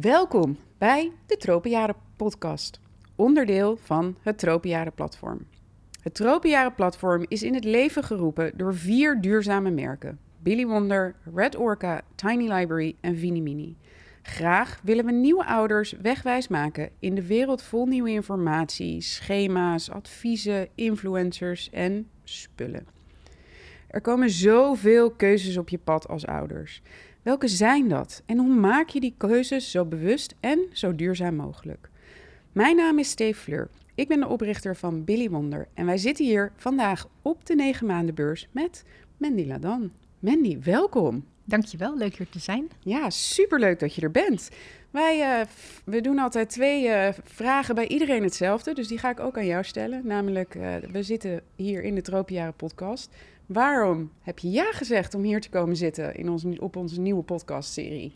Welkom bij de Tropenjaren podcast, onderdeel van het Tropenjaren platform. Het Tropenjaren platform is in het leven geroepen door vier duurzame merken: Billy Wonder, Red Orca, Tiny Library en Vinimini. Graag willen we nieuwe ouders wegwijs maken in de wereld vol nieuwe informatie, schema's, adviezen, influencers en spullen. Er komen zoveel keuzes op je pad als ouders. Welke zijn dat en hoe maak je die keuzes zo bewust en zo duurzaam mogelijk? Mijn naam is Steve Fleur. Ik ben de oprichter van Billy Wonder en wij zitten hier vandaag op de 9 maandenbeurs met Mandy Ladan. Mandy, welkom. Dankjewel, leuk hier te zijn. Ja, superleuk dat je er bent. Wij uh, we doen altijd twee uh, vragen bij iedereen hetzelfde, dus die ga ik ook aan jou stellen. Namelijk, uh, we zitten hier in de Tropenjaren podcast. Waarom heb je ja gezegd om hier te komen zitten in ons, op onze nieuwe podcastserie?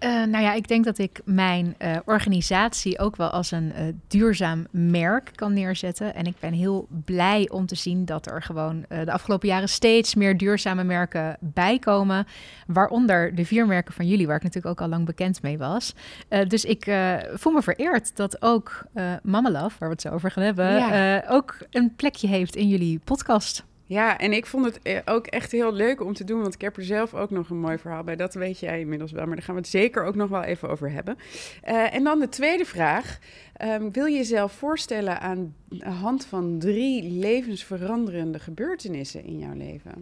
Uh, nou ja, ik denk dat ik mijn uh, organisatie ook wel als een uh, duurzaam merk kan neerzetten. En ik ben heel blij om te zien dat er gewoon de afgelopen jaren steeds meer duurzame merken bijkomen. Waaronder de vier merken van jullie, waar ik natuurlijk ook al lang bekend mee was. dus ik voel me vereerd dat ook Mama Love, waar we het zo over gaan hebben, ja. ook een plekje heeft in jullie podcast. Ja, en ik vond het eh, ook echt heel leuk om te doen, want ik heb er zelf ook nog een mooi verhaal bij. Dat weet jij inmiddels wel, maar daar gaan we het zeker ook nog wel even over hebben. Uh, en dan de tweede vraag. Um, wil je jezelf voorstellen aan de hand van drie levensveranderende gebeurtenissen in jouw leven?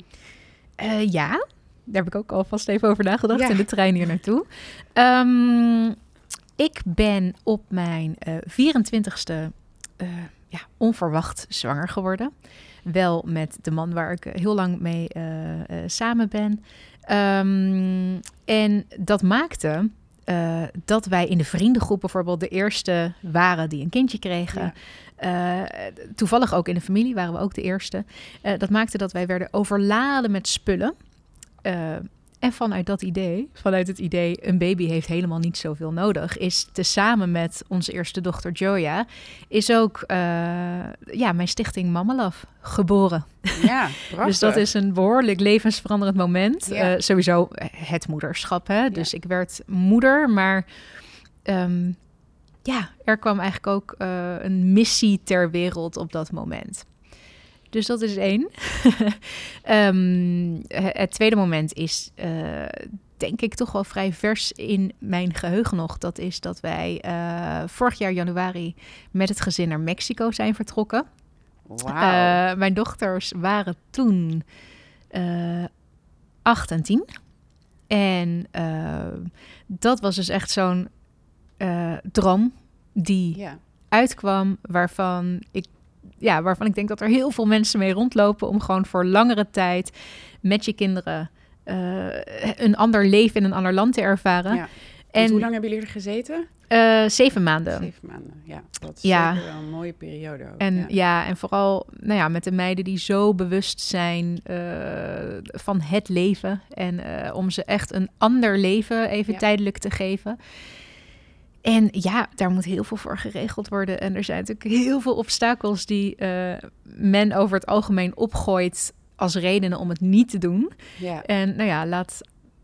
Uh, ja, daar heb ik ook alvast even over nagedacht ja. in de trein hier naartoe. Um, ik ben op mijn 24ste ja, onverwacht zwanger geworden. Wel met de man waar ik heel lang mee uh, uh, samen ben. Um, en dat maakte uh, dat wij in de vriendengroep bijvoorbeeld de eerste waren die een kindje kregen. Ja. toevallig ook in de familie waren we ook de eerste. dat maakte dat wij werden overladen met spullen. En vanuit dat idee, vanuit het idee een baby heeft helemaal niet zoveel nodig, is tezamen met onze eerste dochter Joya, is ook uh, ja, mijn stichting Mama Love geboren. Ja, dus dat is een behoorlijk levensveranderend moment. Ja. Uh, sowieso het moederschap. Hè? Dus ja. ik werd moeder, maar um, ja, er kwam eigenlijk ook uh, een missie ter wereld op dat moment. Dus dat is één. um, het tweede moment is, uh, denk ik, toch wel vrij vers in mijn geheugen nog. Dat is dat wij uh, vorig jaar januari met het gezin naar Mexico zijn vertrokken. Wow. Uh, mijn dochters waren toen acht en tien. En dat was dus echt zo'n droom die uitkwam, waarvan ik ja, waarvan ik denk dat er heel veel mensen mee rondlopen om gewoon voor langere tijd met je kinderen uh, een ander leven in een ander land te ervaren. Ja. En hoe lang hebben jullie er gezeten? Uh, zeven maanden. Zeven maanden, ja. Dat is ja. wel een mooie periode ook. En ja. ja. en vooral nou ja, met de meiden die zo bewust zijn uh, van het leven. En om ze echt een ander leven even ja. tijdelijk te geven. En ja, daar moet heel veel voor geregeld worden. En er zijn natuurlijk heel veel obstakels die uh, men over het algemeen opgooit als redenen om het niet te doen. Ja. En nou ja, laat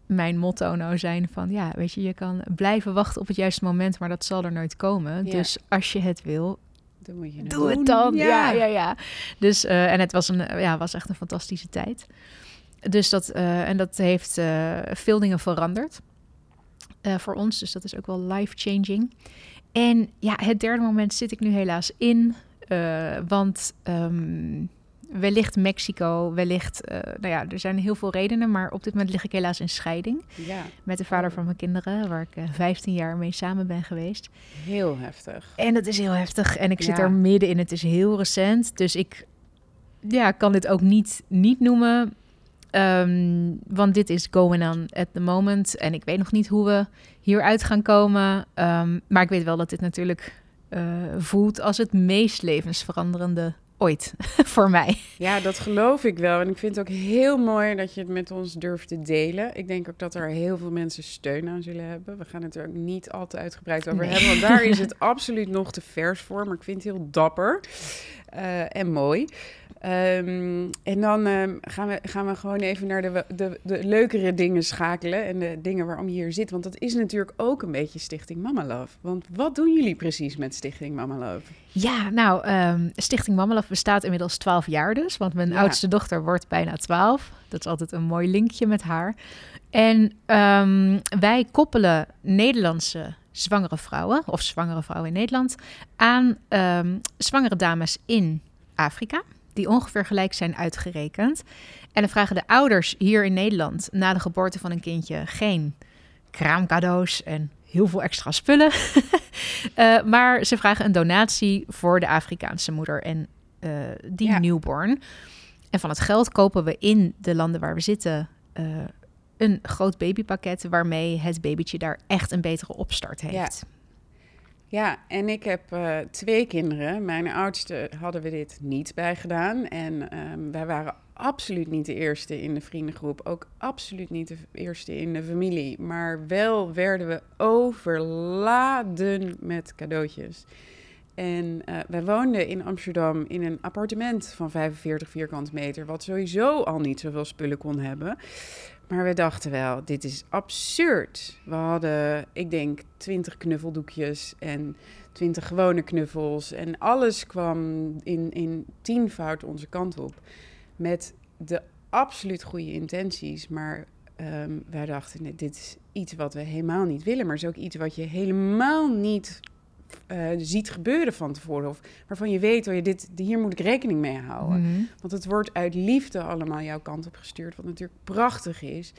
mijn motto nou zijn van ja, weet je, je kan blijven wachten op het juiste moment, maar dat zal er nooit komen. Ja. Dus als je het wil, dan moet je het doe doen. het dan. Ja, Ja, ja, ja. Dus uh, en het was een, ja, was echt een fantastische tijd. Dus dat uh, en dat heeft veel dingen veranderd. Uh, voor ons. Dus dat is ook wel life-changing. En ja, het derde moment zit ik nu helaas in. Uh, want um, wellicht Mexico, wellicht... Uh, nou ja, er zijn heel veel redenen. Maar op dit moment lig ik helaas in scheiding. Ja. Met de vader van mijn kinderen. Waar ik 15 jaar mee samen ben geweest. Heel heftig. En dat is heel heftig. En ik zit ja. er middenin. Het is heel recent. Dus ik ja, kan dit ook niet, niet noemen. Um, want dit is going on at the moment. En ik weet nog niet hoe we hieruit gaan komen. Um, maar ik weet wel dat dit natuurlijk uh, voelt als het meest levensveranderende ooit voor mij. Ja, dat geloof ik wel. En ik vind het ook heel mooi dat je het met ons durft te delen. Ik denk ook dat er heel veel mensen steun aan zullen hebben. We gaan het er ook niet al te uitgebreid over nee. hebben, want daar is het absoluut nog te vers voor. Maar ik vind het heel dapper. En mooi. Ehm, en dan ehm, gaan, we, gaan we gewoon even naar de, de, de leukere dingen schakelen. En de dingen waarom je hier zit. Want dat is natuurlijk ook een beetje Stichting Mama Love. Want wat doen jullie precies met Stichting Mama Love? Ja, nou, um, Stichting Mama Love bestaat inmiddels 12 jaar dus. Want mijn oudste dochter wordt bijna 12. Dat is altijd een mooi linkje met haar. En wij koppelen Nederlandse zwangere vrouwen, of zwangere vrouwen in Nederland, aan zwangere dames in Afrika die ongeveer gelijk zijn uitgerekend. En dan vragen de ouders hier in Nederland na de geboorte van een kindje geen kraamcadeaus en heel veel extra spullen. uh, maar ze vragen een donatie voor de Afrikaanse moeder en uh, die newborn. En van het geld kopen we in de landen waar we zitten uh, een groot babypakket waarmee het babytje daar echt een betere opstart heeft. Ja. Ja, en ik heb uh, twee kinderen. Mijn oudste hadden we dit niet bij gedaan. En um, wij waren absoluut niet de eerste in de vriendengroep. Ook absoluut niet de eerste in de familie. Maar wel werden we overladen met cadeautjes. En uh, wij woonden in Amsterdam in een appartement van 45 vierkante meter, wat sowieso al niet zoveel spullen kon hebben. Maar we dachten wel, dit is absurd. We hadden, ik denk, 20 knuffeldoekjes en 20 gewone knuffels. En alles kwam in, in tienvoud onze kant op. Met de absoluut goede intenties. Maar um, wij dachten, dit is iets wat we helemaal niet willen. Maar is ook iets wat je helemaal niet uh, ziet gebeuren van tevoren. Of waarvan je weet, oh, je, dit, hier moet ik rekening mee houden. Mhm. Want het wordt uit liefde allemaal jouw kant op gestuurd. Wat natuurlijk prachtig is.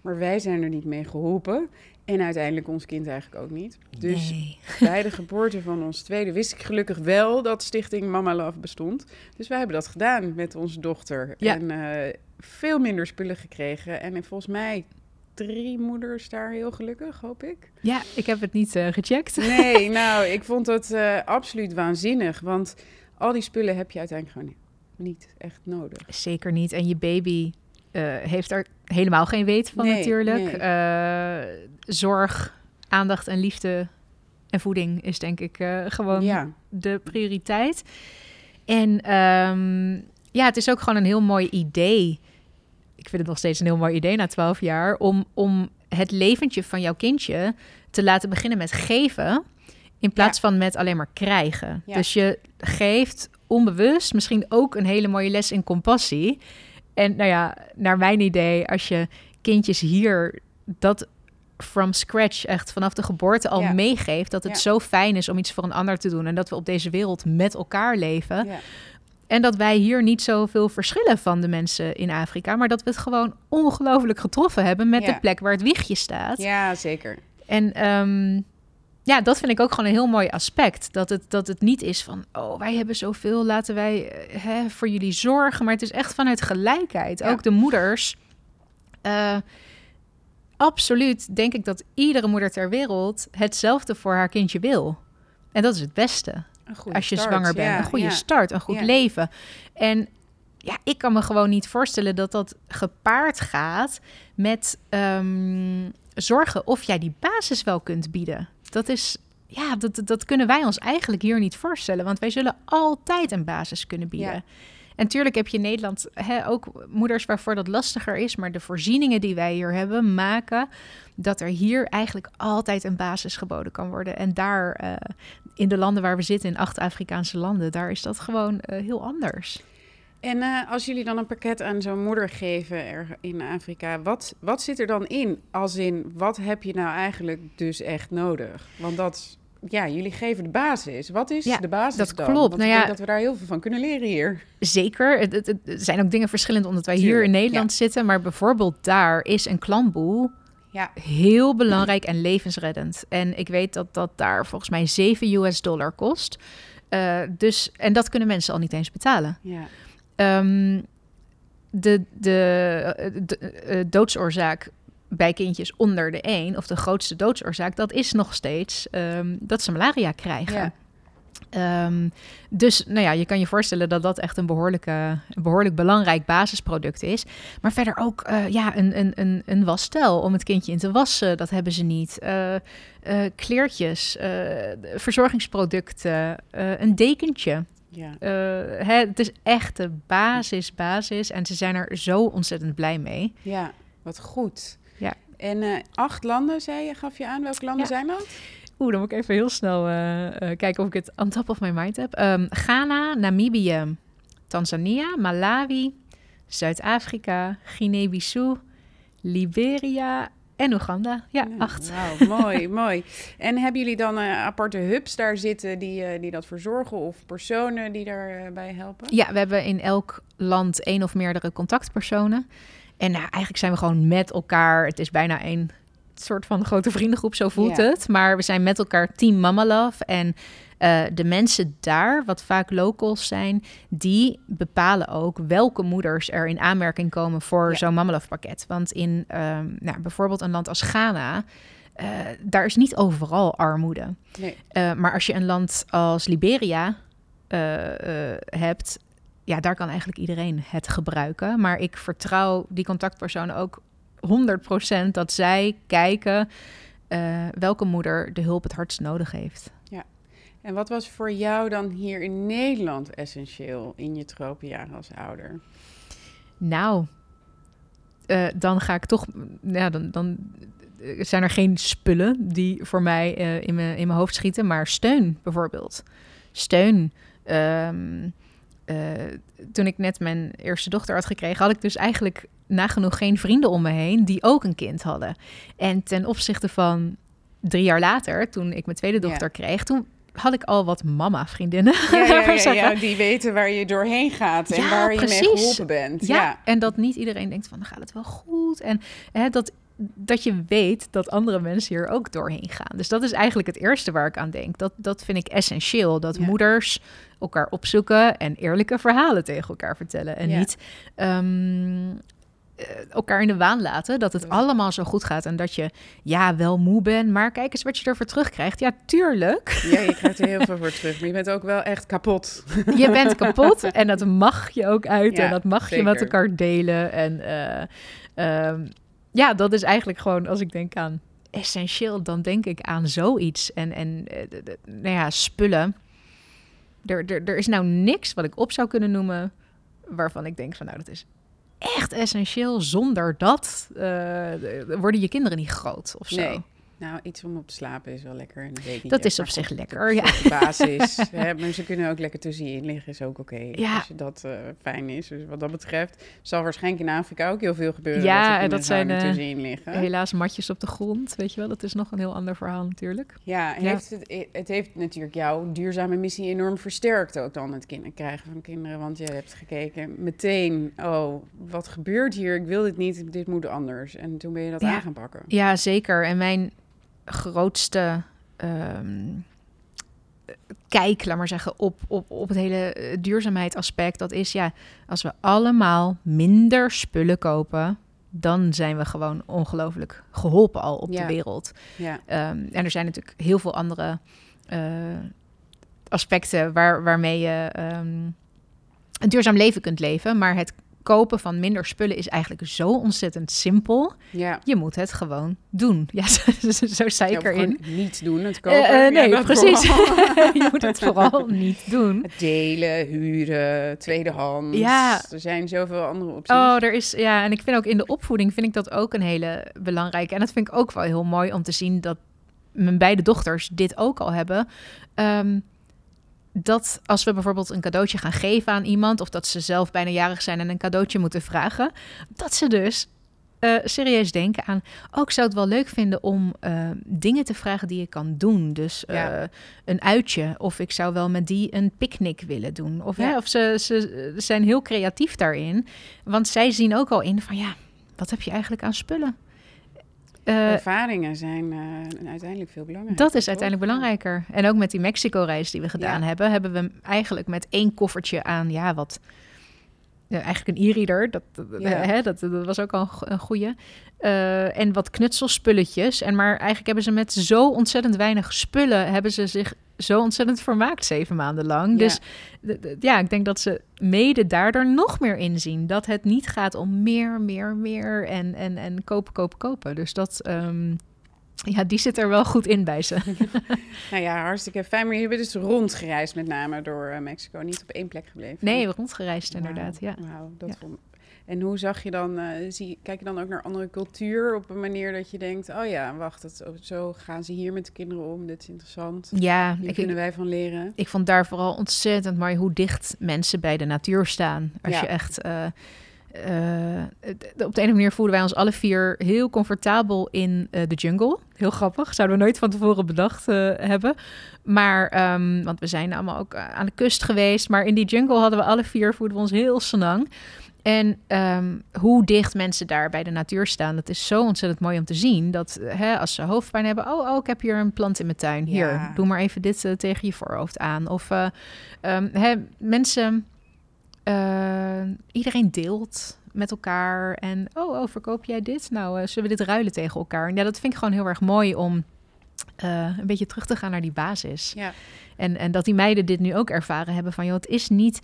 Maar wij zijn er niet mee geholpen. En uiteindelijk ons kind eigenlijk ook niet. Dus bij de geboorte van ons tweede wist ik gelukkig wel dat Stichting Mama Love bestond. Dus wij hebben dat gedaan met onze dochter. En uh, veel minder spullen gekregen. En volgens mij drie moeders daar heel gelukkig, hoop ik. Ja, ik heb het niet uh, gecheckt. Nee, nou, ik vond het uh, absoluut waanzinnig. Want al die spullen heb je uiteindelijk gewoon niet echt nodig. Zeker niet. En je baby uh, heeft er helemaal geen weet van natuurlijk. Nee. zorg, aandacht en liefde en voeding is denk ik gewoon ja. de prioriteit. En um, ja, het is ook gewoon een heel mooi idee ik vind het nog steeds een heel mooi idee na twaalf jaar, om, om het leventje van jouw kindje te laten beginnen met geven, in plaats van met alleen maar krijgen. Dus je geeft onbewust misschien ook een hele mooie les in compassie. En nou ja, naar mijn idee, als je kindjes hier dat from scratch, echt vanaf de geboorte al meegeeft, dat het zo fijn is om iets voor een ander te doen en dat we op deze wereld met elkaar leven. En dat wij hier niet zoveel verschillen van de mensen in Afrika, maar dat we het gewoon ongelooflijk getroffen hebben met de plek waar het wiegje staat. Ja, zeker. En ehm, ja, dat vind ik ook gewoon een heel mooi aspect. Dat het, dat het niet is van, oh, wij hebben zoveel, laten wij eh, hè, voor jullie zorgen. Maar het is echt vanuit gelijkheid. Ook de moeders. Uh, absoluut denk ik dat iedere moeder ter wereld hetzelfde voor haar kindje wil. En dat is het beste als je zwanger bent. een goede start, een goed leven. En ja, ik kan me gewoon niet voorstellen dat dat gepaard gaat met um, zorgen of jij die basis wel kunt bieden. Dat is, ja, dat, dat kunnen wij ons eigenlijk hier niet voorstellen, want wij zullen altijd een basis kunnen bieden. En natuurlijk heb je in Nederland hè, ook moeders waarvoor dat lastiger is. Maar de voorzieningen die wij hier hebben maken dat er hier eigenlijk altijd een basis geboden kan worden. En daar uh, in de landen waar we zitten, in acht Afrikaanse landen, daar is dat gewoon uh, heel anders. En uh, als jullie dan een pakket aan zo'n moeder geven er in Afrika, wat, wat zit er dan in? Als in, wat heb je nou eigenlijk dus echt nodig? Want dat ja, jullie geven de basis. Wat is de basis dat dan? klopt. nou ja, dat we daar heel veel van kunnen leren hier. Zeker. Het, het, zijn ook dingen verschillend omdat wij hier in Nederland zitten. Maar bijvoorbeeld daar is een klamboe ja. heel belangrijk en levensreddend. En ik weet dat dat daar volgens mij 7 US dollar kost. Uh, dus, en dat kunnen mensen al niet eens betalen. Ja. Um, de, de, de, de, doodsoorzaak bij kindjes onder de 1, of de grootste doodsoorzaak, dat is nog steeds um, dat ze malaria krijgen. Um, dus nou ja, je kan je voorstellen dat dat echt een, behoorlijke, een behoorlijk belangrijk basisproduct is. Maar verder ook uh, ja, een, een, een, een wasstel om het kindje in te wassen, dat hebben ze niet. Uh, uh, kleertjes, verzorgingsproducten, een dekentje. Ja. Hè, het is echt de basis, basis. En ze zijn er zo ontzettend blij mee. Ja, wat goed. Ja. En acht landen, zei je, gaf je aan. Welke landen zijn dat? Oeh, dan moet ik even heel snel uh, kijken of ik het on top of my mind heb. Um, Ghana, Namibië, Tanzania, Malawi, Zuid-Afrika, Guinea-Bissau, Liberia en Oeganda. Ja, acht. Wauw, mooi, mooi. En hebben jullie dan uh, aparte hubs daar zitten die, uh, die dat verzorgen of personen die daarbij helpen? Ja, we hebben in elk land één of meerdere contactpersonen. En nou, eigenlijk zijn we gewoon met elkaar. Het is bijna een soort van grote vriendengroep, zo voelt het. Maar we zijn met elkaar Team Mama Love. En uh, de mensen daar, wat vaak locals zijn, die bepalen ook welke moeders er in aanmerking komen voor zo'n Mama Love pakket. Want in um, nou, bijvoorbeeld een land als Ghana. Uh, daar is niet overal armoede. Nee. Uh, maar als je een land als Liberia hebt, ja, daar kan eigenlijk iedereen het gebruiken. Maar ik vertrouw die contactpersonen ook 100% dat zij kijken uh, welke moeder de hulp het hardst nodig heeft. Ja. En wat was voor jou dan hier in Nederland essentieel in je tropenjaren als ouder? Nou, uh, dan ga ik toch, ja, dan, dan zijn er geen spullen die voor mij uh, in, mijn, in mijn hoofd schieten, maar steun bijvoorbeeld. Steun. Um, uh, toen ik net mijn eerste dochter had gekregen, had ik dus eigenlijk nagenoeg geen vrienden om me heen die ook een kind hadden. En ten opzichte van drie jaar later, toen ik mijn tweede dochter kreeg, toen had ik al wat mama-vriendinnen. Ja, ja, ja, die weten waar je doorheen gaat en waar je mee geholpen bent. Ja, en dat niet iedereen denkt van, dan gaat het wel goed. En hè, dat, dat je weet dat andere mensen hier ook doorheen gaan. Dus dat is eigenlijk het eerste waar ik aan denk. Dat, dat vind ik essentieel. Dat moeders elkaar opzoeken en eerlijke verhalen tegen elkaar vertellen. En niet um, eh, elkaar in de waan laten. Dat het allemaal zo goed gaat. En dat je ja, wel moe bent. Maar kijk eens wat je ervoor terugkrijgt. Ja, tuurlijk. Ja, je krijgt er heel veel voor terug. Maar je bent ook wel echt kapot. Je bent kapot. En dat mag je ook uit. en dat mag je met elkaar delen. En uh, um, ja, dat is eigenlijk gewoon als ik denk aan essentieel. Dan denk ik aan zoiets. En, en uh, nou ja, spullen. Er, er, is nou niks wat ik op zou kunnen noemen waarvan ik denk van nou, dat is echt essentieel. Zonder dat uh, worden je kinderen niet groot of zo. Nee. Nou, iets om op te slapen is wel lekker. En dat is op zich lekker, ja. basis. hè, maar ze kunnen ook lekker tussenin liggen, is ook oké. Ja. Als je dat uh, fijn is. Dus wat dat betreft zal waarschijnlijk in Afrika ook heel veel gebeuren. Ja, en dat zijn uh, tussenin liggen. helaas matjes op de grond, weet je wel. Dat is nog een heel ander verhaal natuurlijk. Ja, Heeft het, het heeft natuurlijk jouw duurzame missie enorm versterkt ook dan het kinderen krijgen van kinderen. Want je hebt gekeken meteen, oh, wat gebeurt hier? Ik wil dit niet, dit moet anders. En toen ben je dat aan gaan pakken. Ja, zeker. En mijn grootste um, kijk, laat maar zeggen, op, op, op het hele eh, duurzaamheidsaspect. Dat is ja, als we allemaal minder spullen kopen, dan zijn we gewoon ongelooflijk geholpen al op de wereld. Ja. Um, en er zijn natuurlijk heel veel andere uh, aspecten waar, waarmee je um, een duurzaam leven kunt leven. Maar het kopen van minder spullen is eigenlijk zo ontzettend simpel. Ja. Je moet het gewoon doen. Ja, zo, zo zei ik erin. Niet doen, het kopen. Uh, uh, nee, precies. je moet het vooral niet doen. Delen, huren, tweedehands. Ja. Er zijn zoveel andere opties. Oh, er is, ja. En ik vind ook in de opvoeding vind ik dat ook een hele belangrijke. En dat vind ik ook wel heel mooi om te zien dat mijn beide dochters dit ook al hebben. Um, dat als we bijvoorbeeld een cadeautje gaan geven aan iemand, of dat ze zelf bijna jarig zijn en een cadeautje moeten vragen, dat ze dus uh, serieus denken aan. Ook oh, zou het wel leuk vinden om uh, dingen te vragen die je kan doen. Dus uh, een uitje. Of ik zou wel met die een picknick willen doen. Of, ja. hè, of ze, ze zijn heel creatief daarin. Want zij zien ook al in van ja, wat heb je eigenlijk aan spullen? Uh, Ervaringen zijn uh, uiteindelijk veel belangrijker. Dat is uiteindelijk belangrijker. En ook met die Mexico-reis die we gedaan hebben, hebben we eigenlijk met één koffertje aan, ja, wat. Eigenlijk een e-reader, dat, hè, dat, dat, was ook al een goede. Uh, en wat knutselspulletjes. En maar eigenlijk hebben ze met zo ontzettend weinig spullen... hebben ze zich zo ontzettend vermaakt zeven maanden lang. Dus ja, ik denk dat ze mede daardoor nog meer inzien. Dat het niet gaat om meer, meer, meer en, en, en kopen, kopen, kopen. Dus dat, um, Ja, die zit er wel goed in bij ze. nou ja, hartstikke fijn. Maar je bent dus rondgereisd met name door uh, Mexico. Niet op één plek gebleven. Nee, rondgereisd inderdaad, ja. Wauw, dat ja. En hoe zag je dan, uh, zie, kijk je dan ook naar andere cultuur op een manier dat je denkt, oh ja, wacht, zo gaan ze hier met de kinderen om, dit is interessant. Ja, hier kunnen wij van leren. Ik vond daar vooral ontzettend mooi hoe dicht mensen bij de natuur staan. Als ja. je echt... Uh, uh, op de ene manier voelden wij ons alle vier heel comfortabel in uh, de jungle. Heel grappig, zouden we nooit van tevoren bedacht uh, hebben. Maar, um, want we zijn allemaal ook aan de kust geweest. Maar in die jungle hadden we alle vier, voelden we ons heel senang. En um, hoe dicht mensen daar bij de natuur staan, dat is zo ontzettend mooi om te zien. Dat hè, als ze hoofdpijn hebben, oh, oh, ik heb hier een plant in mijn tuin. Hier, ja. doe maar even dit tegen je voorhoofd aan. Of um, hè, mensen, uh, iedereen deelt met elkaar. En oh, oh, verkoop jij dit? Nou, zullen we dit ruilen tegen elkaar? En ja, dat vind ik gewoon heel erg mooi om een beetje terug te gaan naar die basis. Ja. En, en dat die meiden dit nu ook ervaren hebben van, joh, het is niet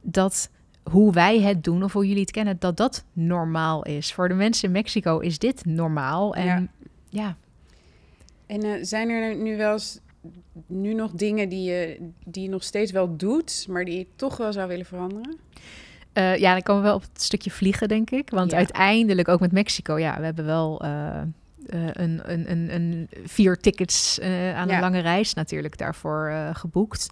dat hoe wij het doen of hoe jullie het kennen, dat dat normaal is. Voor de mensen in Mexico is dit normaal. En ja. ja. En uh, zijn er nu wel eens nu nog dingen die je, die je nog steeds wel doet, maar die je toch wel zou willen veranderen? Uh, ja, dan komen we wel op het stukje vliegen, denk ik. Want ja. uiteindelijk ook met Mexico, ja, we hebben wel uh, een, een, een, een, vier tickets aan ja. een lange reis natuurlijk daarvoor geboekt.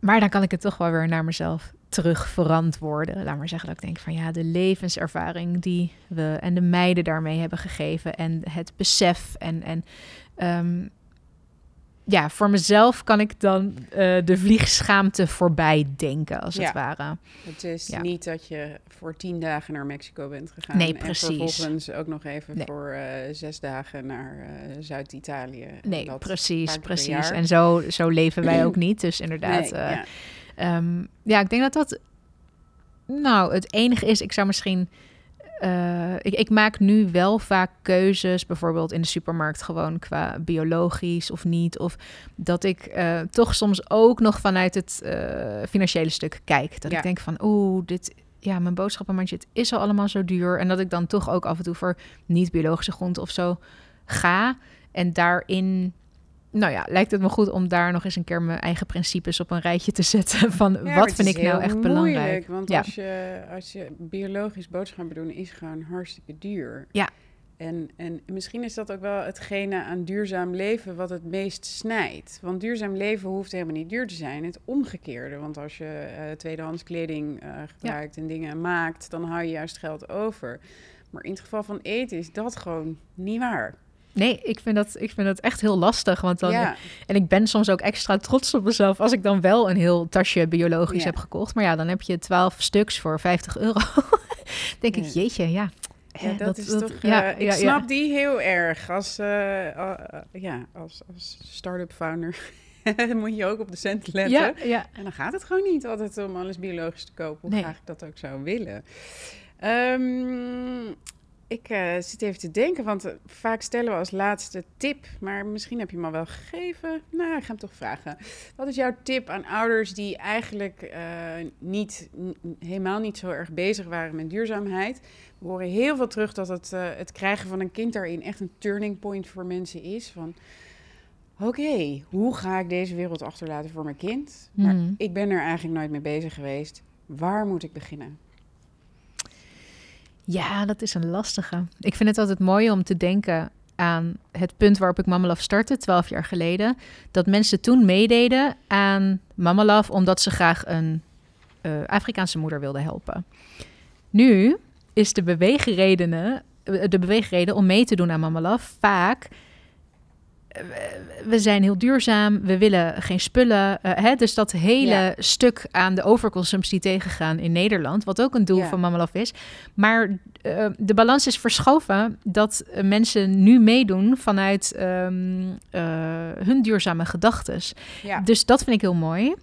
Maar dan kan ik het toch wel weer naar mezelf terug verantwoorden. Laat maar zeggen dat ik denk van ja, de levenservaring die we en de meiden daarmee hebben gegeven en het besef en, en um, ja, voor mezelf kan ik dan uh, de vliegschaamte voorbij denken, als ja. het ware. Het is ja. niet dat je voor tien dagen naar Mexico bent gegaan. Nee, precies. En vervolgens ook nog even nee. voor uh, zes dagen naar uh, Zuid-Italië. Nee, dat precies, precies. En zo, zo leven wij ook niet. Dus inderdaad... Nee, ja. Um, ja, ik denk dat dat nou het enige is. Ik zou misschien. Uh, ik, ik, maak nu wel vaak keuzes, bijvoorbeeld in de supermarkt, gewoon qua biologisch of niet. Of dat ik uh, toch soms ook nog vanuit het uh, financiële stuk kijk. Dat ja. ik denk van, oeh, dit, ja, mijn boodschappenmandje, het is al allemaal zo duur. En dat ik dan toch ook af en toe voor niet-biologische grond of zo ga. En daarin nou ja, lijkt het me goed om daar nog eens een keer mijn eigen principes op een rijtje te zetten. Van ja, wat vind ik nou echt moeilijk, belangrijk? Want ja. als, je, als je biologisch boodschappen doen, is gewoon hartstikke duur. Ja. En, en misschien is dat ook wel hetgene aan duurzaam leven wat het meest snijdt. Want duurzaam leven hoeft helemaal niet duur te zijn. Het omgekeerde. Want als je uh, tweedehands kleding uh, gebruikt ja. en dingen maakt, dan hou je juist geld over. Maar in het geval van eten is dat gewoon niet waar. Nee, ik vind, dat, ik vind dat echt heel lastig. Want dan, ja. En ik ben soms ook extra trots op mezelf als ik dan wel een heel tasje biologisch ja. heb gekocht. Maar ja, dan heb je 12 stuks voor 50 euro. denk ja. ik, jeetje, ja. Ja, dat, dat is dat, toch. Uh, ja, ik snap die heel erg. Als, uh, uh, ja, als, als start-up founder moet je ook op de centen letten. Ja, ja. En dan gaat het gewoon niet altijd om alles biologisch te kopen. Hoe nee. graag ik dat ook zou willen. Um, ik uh, zit even te denken, want uh, vaak stellen we als laatste tip, maar misschien heb je hem al wel gegeven. Nou, ik ga hem toch vragen. Wat is jouw tip aan ouders die eigenlijk uh, niet, helemaal niet zo erg bezig waren met duurzaamheid? We horen heel veel terug dat het, het krijgen van een kind daarin echt een turning point voor mensen is. Van, oké, okay, hoe ga ik deze wereld achterlaten voor mijn kind? Maar mm. ik ben er eigenlijk nooit mee bezig geweest. Waar moet ik beginnen? Ja, dat is een lastige. Ik vind het altijd mooi om te denken aan het punt waarop ik Mama Love startte, twaalf jaar geleden. Dat mensen toen meededen aan Mama Love omdat ze graag een uh, Afrikaanse moeder wilden helpen. Nu is de beweegredenen, de beweegreden om mee te doen aan Mama Love vaak we zijn heel duurzaam, we willen geen spullen. Uh, hè? Dus dat hele ja. stuk aan de overconsumptie tegengaan in Nederland, wat ook een doel ja. van Mama Love is. Maar uh, de balans is verschoven dat uh, mensen nu meedoen vanuit um, hun duurzame gedachten. Ja. Dus dat vind ik heel mooi.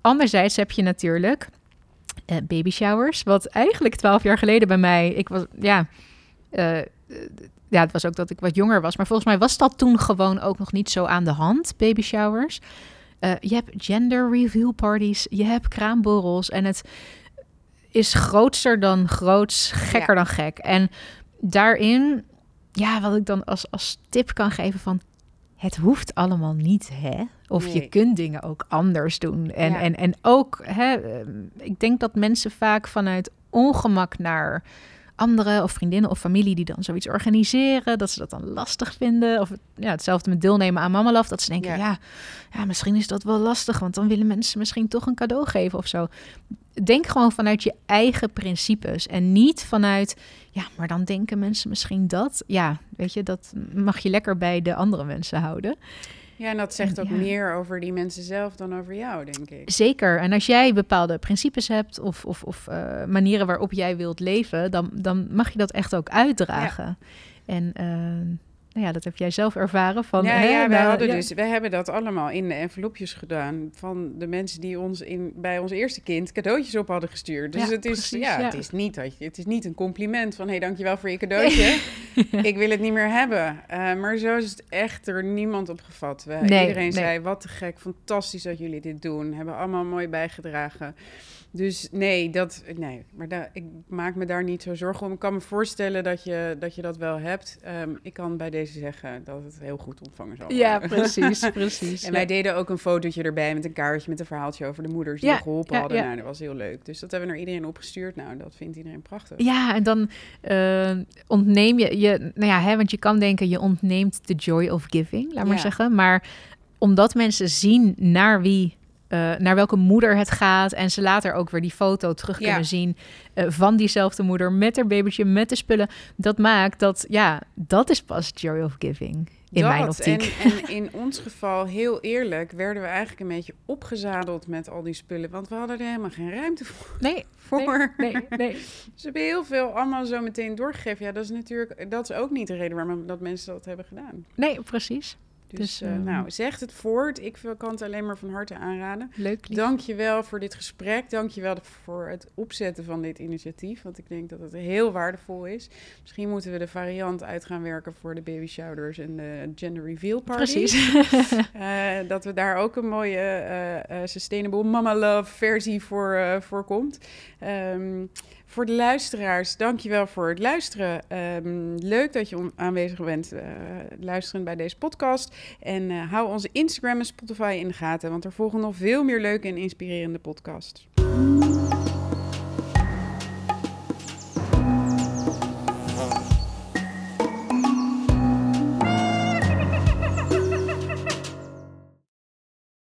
Anderzijds heb je natuurlijk baby showers, wat eigenlijk twaalf jaar geleden bij mij, ik was, ja ja, het was ook dat ik wat jonger was. Maar volgens mij was dat toen gewoon ook nog niet zo aan de hand, baby showers. Uh, je hebt gender reveal parties, je hebt kraamborrels. En het is grootster dan groots, gekker ja. dan gek. En daarin ja, wat ik dan als, als tip kan geven van het hoeft allemaal niet, hè? Of je kunt dingen ook anders doen. En, en, en ook, hè, ehm, ik denk dat mensen vaak vanuit ongemak naar anderen of vriendinnen of familie die dan zoiets organiseren, dat ze dat dan lastig vinden. Of ja, hetzelfde met deelnemen aan Mama Love, dat ze denken, ja. ja, misschien is dat wel lastig, want dan willen mensen misschien toch een cadeau geven of zo. Denk gewoon vanuit je eigen principes en niet vanuit, ja, maar dan denken mensen misschien dat. Ja, weet je, dat mag je lekker bij de andere mensen houden. Ja, en dat zegt ook meer over die mensen zelf dan over jou, denk ik. Zeker. En als jij bepaalde principes hebt of, of, of uh, manieren waarop jij wilt leven, dan, dan mag je dat echt ook uitdragen. En uh, nou ja, dat heb jij zelf ervaren. Van, ja, hè, ja, wij, hadden Dus, wij hebben dat allemaal in de envelopjes gedaan van de mensen die ons in, bij ons eerste kind cadeautjes op hadden gestuurd. Dus het, is, ja, Het, is niet, het is niet een compliment van hé, hey, dankjewel voor je cadeautje. Ik wil het niet meer hebben. Uh, maar zo is het echt er niemand op gevat. We, nee, iedereen zei, wat te gek, fantastisch dat jullie dit doen. Hebben allemaal mooi bijgedragen. Dus nee, dat, nee maar daar, ik maak me daar niet zo zorgen om. Ik kan me voorstellen dat je dat, je dat wel hebt. Um, ik kan bij deze zeggen dat het heel goed ontvangen zal worden. Ja, precies, precies. en wij deden ook een fotootje erbij met een kaartje met een verhaaltje over de moeders die ja, geholpen hadden. Ja. Nou, dat was heel leuk. Dus dat hebben we naar iedereen opgestuurd. Nou, dat vindt iedereen prachtig. Ja, en dan uh, ontneem je, je, nou ja, hè, want je kan denken je ontneemt de joy of giving, laat maar zeggen. Maar omdat mensen zien naar wie uh, naar welke moeder het gaat. En ze later ook weer die foto terug kunnen zien uh, van diezelfde moeder met haar babytje, met de spullen. Dat maakt dat, ja, dat is pas joy of giving. In dat, mijn optiek. En, en in ons geval, heel eerlijk, werden we eigenlijk een beetje opgezadeld met al die spullen. Want we hadden er helemaal geen ruimte voor. Nee, voor. Nee, nee, nee. Ze hebben heel veel allemaal zo meteen doorgegeven. Ja, dat is natuurlijk, dat is ook niet de reden waarom dat mensen dat hebben gedaan. Nee, precies. Dus, dus uh, nou, zeg het voort. Ik kan het alleen maar van harte aanraden. Leuk. Je wel voor dit gesprek. Dank je wel voor het opzetten van dit initiatief. Want ik denk dat het heel waardevol is. Misschien moeten we de variant uit gaan werken voor de baby showers en de gender reveal party. Precies. uh, dat we daar ook een mooie uh, sustainable mama love versie voor, voor komt. Um, voor de luisteraars, dankjewel voor het luisteren. Um, leuk dat je aanwezig bent uh, luisteren bij deze podcast. En uh, hou onze Instagram en Spotify in de gaten, want er volgen nog veel meer leuke en inspirerende podcasts.